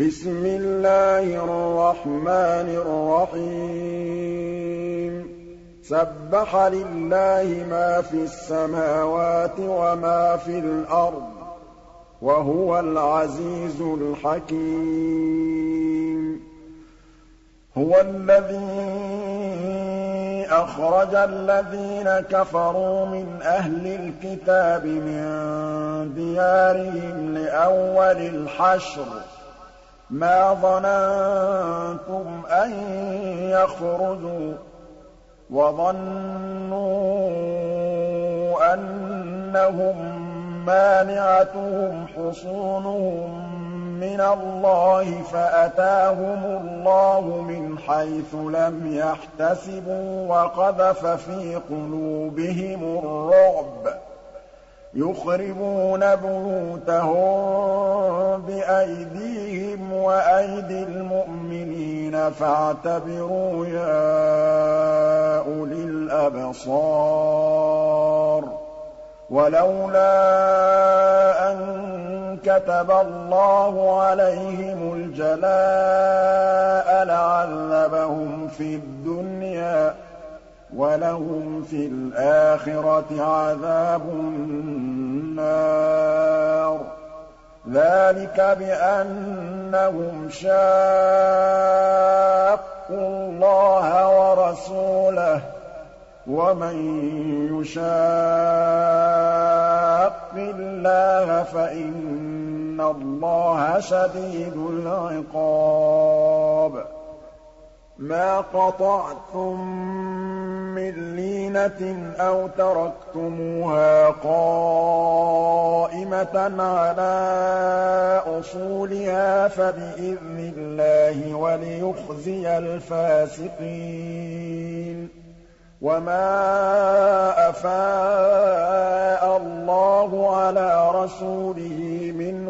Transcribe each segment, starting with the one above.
بِسْمِ اللَّهِ الرَّحْمَٰنِ الرَّحِيمِ. سَبَّحَ لِلَّهِ مَا فِي السَّمَاوَاتِ وَمَا فِي الْأَرْضِ ۖ وَهُوَ الْعَزِيزُ الْحَكِيمُ. هُوَ الَّذِي أَخْرَجَ الَّذِينَ كَفَرُوا مِنْ أَهْلِ الْكِتَابِ مِن دِيَارِهِمْ لِأَوَّلِ الْحَشْرِ مَا ظَنَنتُمْ أَن يَخْرُجُوا وَظَنُّوا أَنَّهُم مَّانِعَتُهُمْ حُصُونُهُم مِّنَ اللَّهِ فَأَتَاهُمُ اللَّهُ مِنْ حَيْثُ لَمْ يَحْتَسِبُوا وَقَذَفَ فِي قُلُوبِهِمُ الرُّعْبَ. يُخْرِبُونَ بُيُوتَهُم بِأَيْدِيهِمْ وَأَيْدِي الْمُؤْمِنِينَ فَاعْتَبِرُوا يَا أُولِي الْأَبْصَارِ وَلَوْلَا أَن كَتَبَ اللَّهُ عَلَيْهِمُ الْجَلَاءَ لَعَذَّبَهُمْ فِي الدُّنْيَا وَلَهُمْ فِي الْآخِرَةِ عَذَابُ النَّارِ ۚ. ذَٰلِكَ بِأَنَّهُمْ شَاقُّوا اللَّهَ وَرَسُولَهُ ۚ وَمَن يُشَاقِّ اللَّهَ فَإِنَّ اللَّهَ شَدِيدُ الْعِقَابِ. مَا قَطَعْتُم مِّن لِّينَةٍ أَوْ تَرَكْتُمُوهَا قَائِمَةً عَلَىٰ أُصُولِهَا فَبِإِذْنِ اللَّهِ وَلِيُخْزِيَ الْفَاسِقِينَ وَمَا أَفَاءَ اللَّهُ عَلَىٰ رَسُولِهِ مِنْهُمْ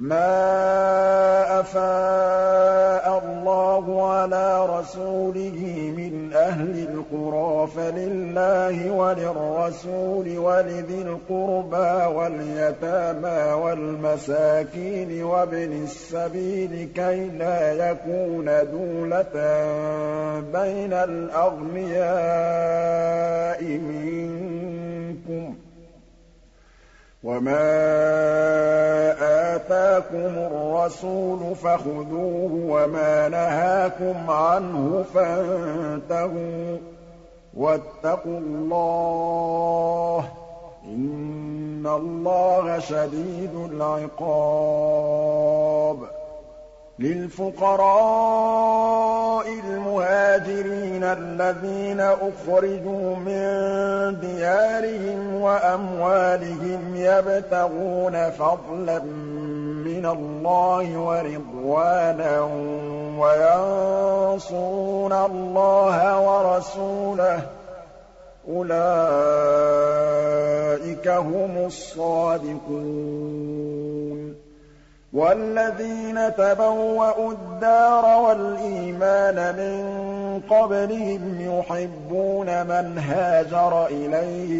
مَا أَفَاءَ اللَّهُ عَلَىٰ رَسُولِهِ مِنْ أَهْلِ الْقُرَىٰ فَلِلَّهِ وَلِلرَّسُولِ وَلِذِي الْقُرْبَىٰ وَالْيَتَامَىٰ وَالْمَسَاكِينِ وَابْنِ السَّبِيلِ كَيْلَا يَكُونَ دُولَةً بَيْنَ الْأَغْنِيَاءِ مِنكُمْ ۚ وَمَا آتَاكُمُ الرَّسُولُ فَخُذُوهُ وَمَا نَهَاكُمْ عَنْهُ فَانتَهُوا ۚ وَاتَّقُوا اللَّهَ ۖ إِنَّ اللَّهَ شَدِيدُ الْعِقَابِ لِلْفُقَرَاءِ الْمُهَاجِرِينَ الَّذِينَ أُخْرِجُوا مِن دِيَارِهِمْ وَأَمْوَالِهِمْ يَبْتَغُونَ فَضْلًا مِّنَ اللَّهِ وَرِضْوَانًا وَيَنصُرُونَ اللَّهَ وَرَسُولَهُ ۚ. أُولَٰئِكَ هُمُ الصَّادِقُونَ. وَالَّذِينَ تَبَوَّءُوا الدَّارَ وَالْإِيمَانَ مِن قَبْلِهِمْ يُحِبُّونَ مَنْ هَاجَرَ إِلَيْهِمْ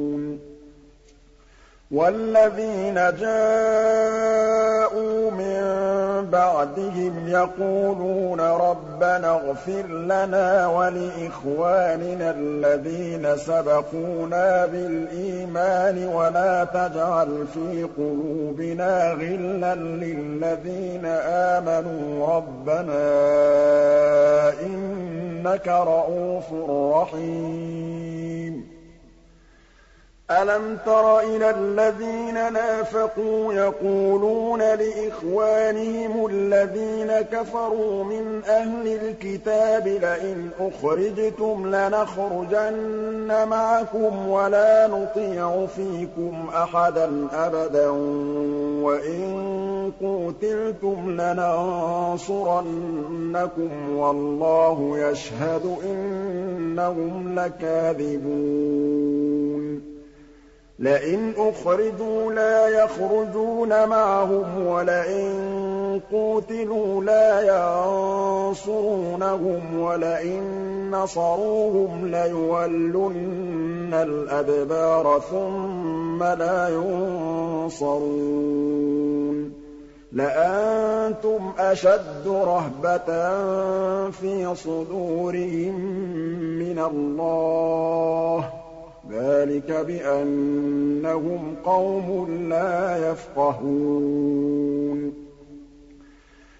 وَالَّذِينَ جَاءُوا مِن بَعْدِهِمْ يَقُولُونَ رَبَّنَا اغْفِرْ لَنَا وَلِإِخْوَانِنَا الَّذِينَ سَبَقُونَا بِالْإِيمَانِ وَلَا تَجْعَلْ فِي قُلُوبِنَا غِلًّا لِّلَّذِينَ آمَنُوا رَبَّنَا إِنَّكَ رَءُوفٌ رَّحِيمٌ أَلَمْ تَرَ إِلَى الَّذِينَ نَافَقُوا يَقُولُونَ لِإِخْوَانِهِمُ الَّذِينَ كَفَرُوا مِنْ أَهْلِ الْكِتَابِ لَئِنْ أُخْرِجْتُمْ لَنَخْرُجَنَّ مَعَكُمْ وَلَا نُطِيعُ فِيكُمْ أَحَدًا أَبَدًا وَإِن قُوتِلْتُمْ لَنَنصُرَنَّكُمْ وَاللَّهُ يَشْهَدُ إِنَّهُمْ لَكَاذِبُونَ لئن أخرجوا لا يخرجون معهم ولئن قوتلوا لا ينصرونهم ولئن نصروهم ليولن الأدبار ثم لا ينصرون. لأنتم أشد رهبة في صدورهم من الله ۖ. ذَٰلِكَ بِأَنَّهُمْ قَوْمٌ لَّا يَفْقَهُونَ.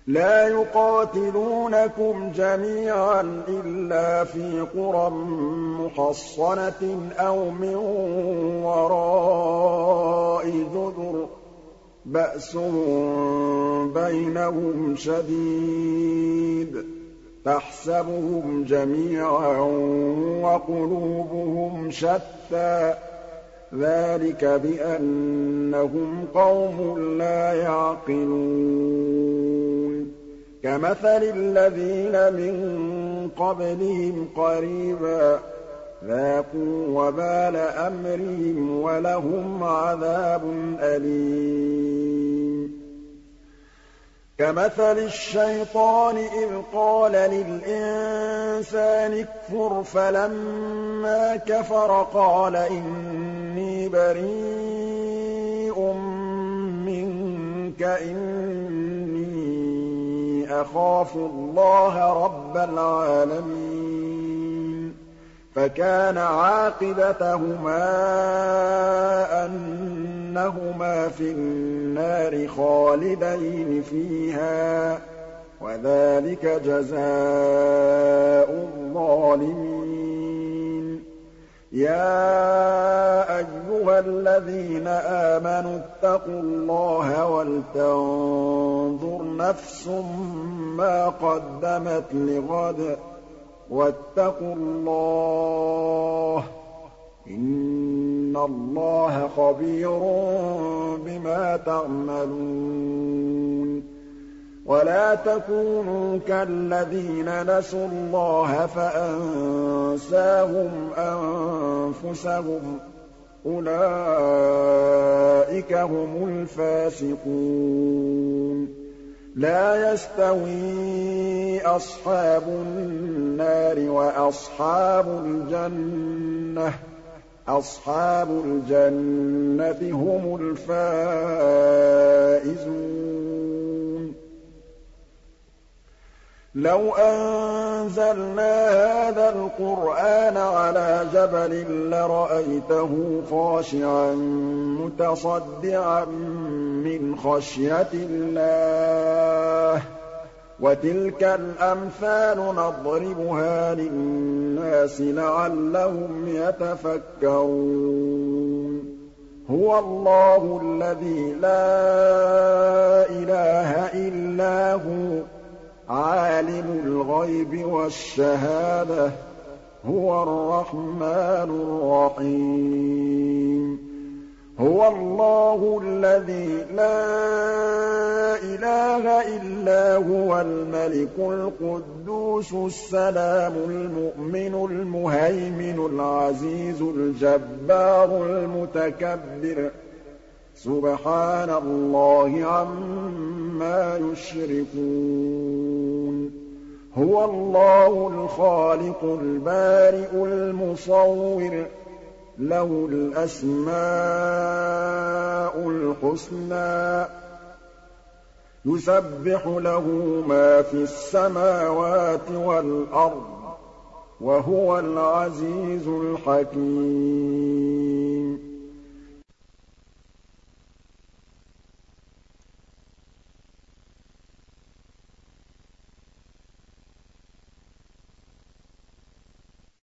لَا يُقَاتِلُونَكُمْ جَمِيعًا إِلَّا فِي قُرًى مُّحَصَّنَةٍ أَوْ مِن وَرَاءِ جُدُرٍ ۚ بَأْسُهُم بَيْنَهُمْ شَدِيدٌ. تَحْسَبُهُمْ جَمِيعًا وَقُلُوبُهُمْ شَتَّىٰ ۚ. ذَٰلِكَ بِأَنَّهُمْ قَوْمٌ لَّا يَعْقِلُونَ. كَمَثَلِ الَّذِينَ مِن قَبْلِهِمْ قَرِيبًا ذَاقُوا وَبَالَ أَمْرِهِمْ وَلَهُمْ عَذَابٌ أَلِيمٌ. كَمَثَلِ الشَّيْطَانِ إِذْ قَالَ لِلْإِنسَانِ اكْفُرْ فَلَمَّا كَفَرَ قَالَ إِنِّي بَرِيءٌ مِّنكَ إِنِّي أَخَافُ اللَّهَ رَبَّ الْعَالَمِينَ. فَكَانَ عَاقِبَتَهُمَا أَنَّهُمَا فِي النَّارِ خَالِدَيْنِ فِيهَا ۚ وَذَٰلِكَ جَزَاءُ الظَّالِمِينَ. يَا أَيُّهَا الَّذِينَ آمَنُوا اتَّقُوا اللَّهَ وَلْتَنظُرْ نَفْسٌ مَّا قَدَّمَتْ لِغَدٍ ۖ وَاتَّقُوا اللَّهَ ۚ إِنَّ اللَّهَ خَبِيرٌ بِمَا تَعْمَلُونَ وَلَا تَكُونُوا كَالَّذِينَ نَسُوا اللَّهَ فَأَنسَاهُمْ أَنفُسَهُمْ ۚ أُولَٰئِكَ هُمُ الْفَاسِقُونَ لَا يَسْتَوِي أَصْحَابُ النَّارِ وَأَصْحَابُ الْجَنَّةِ ۚ. أَصْحَابُ الْجَنَّةِ هُمُ الْفَائِزُونَ. لَوْ أَنزَلْنَا هَٰذَا الْقُرْآنَ عَلَىٰ جَبَلٍ لَّرَأَيْتَهُ خَاشِعًا مُّتَصَدِّعًا مِّنْ خَشْيَةِ اللَّهِ ۚ وَتِلْكَ الْأَمْثَالُ نَضْرِبُهَا لِلنَّاسِ لَعَلَّهُمْ يَتَفَكَّرُونَ. هُوَ اللَّهُ الَّذِي لَا إِلَٰهَ إِلَّا هُوَ. عَالِمُ الْغَيْبِ وَالشَّهَادَةِ ۚ هُوَ الرَّحْمَٰنُ الرَّحِيمُ. هُوَ اللَّهُ الَّذِي لَا إِلَٰهَ إِلَّا هُوَ الْمَلِكُ الْقُدُّوسُ السَّلَامُ الْمُؤْمِنُ الْمُهَيْمِنُ الْعَزِيزُ الْجَبَّارُ الْمُتَكَبِّرُ ۚ. سُبْحَانَ اللَّهِ عَمَّا يُشْرِكُونَ. هُوَ اللَّهُ الْخَالِقُ الْبَارِئُ الْمُصَوِّرُ. لَهُ الْأَسْمَاءُ الْحُسْنَىٰ ۚ. يُسَبِّحُ لَهُ مَا فِي السَّمَاوَاتِ وَالْأَرْضِ ۖ. وَهُوَ الْعَزِيزُ الْحَكِيمُ.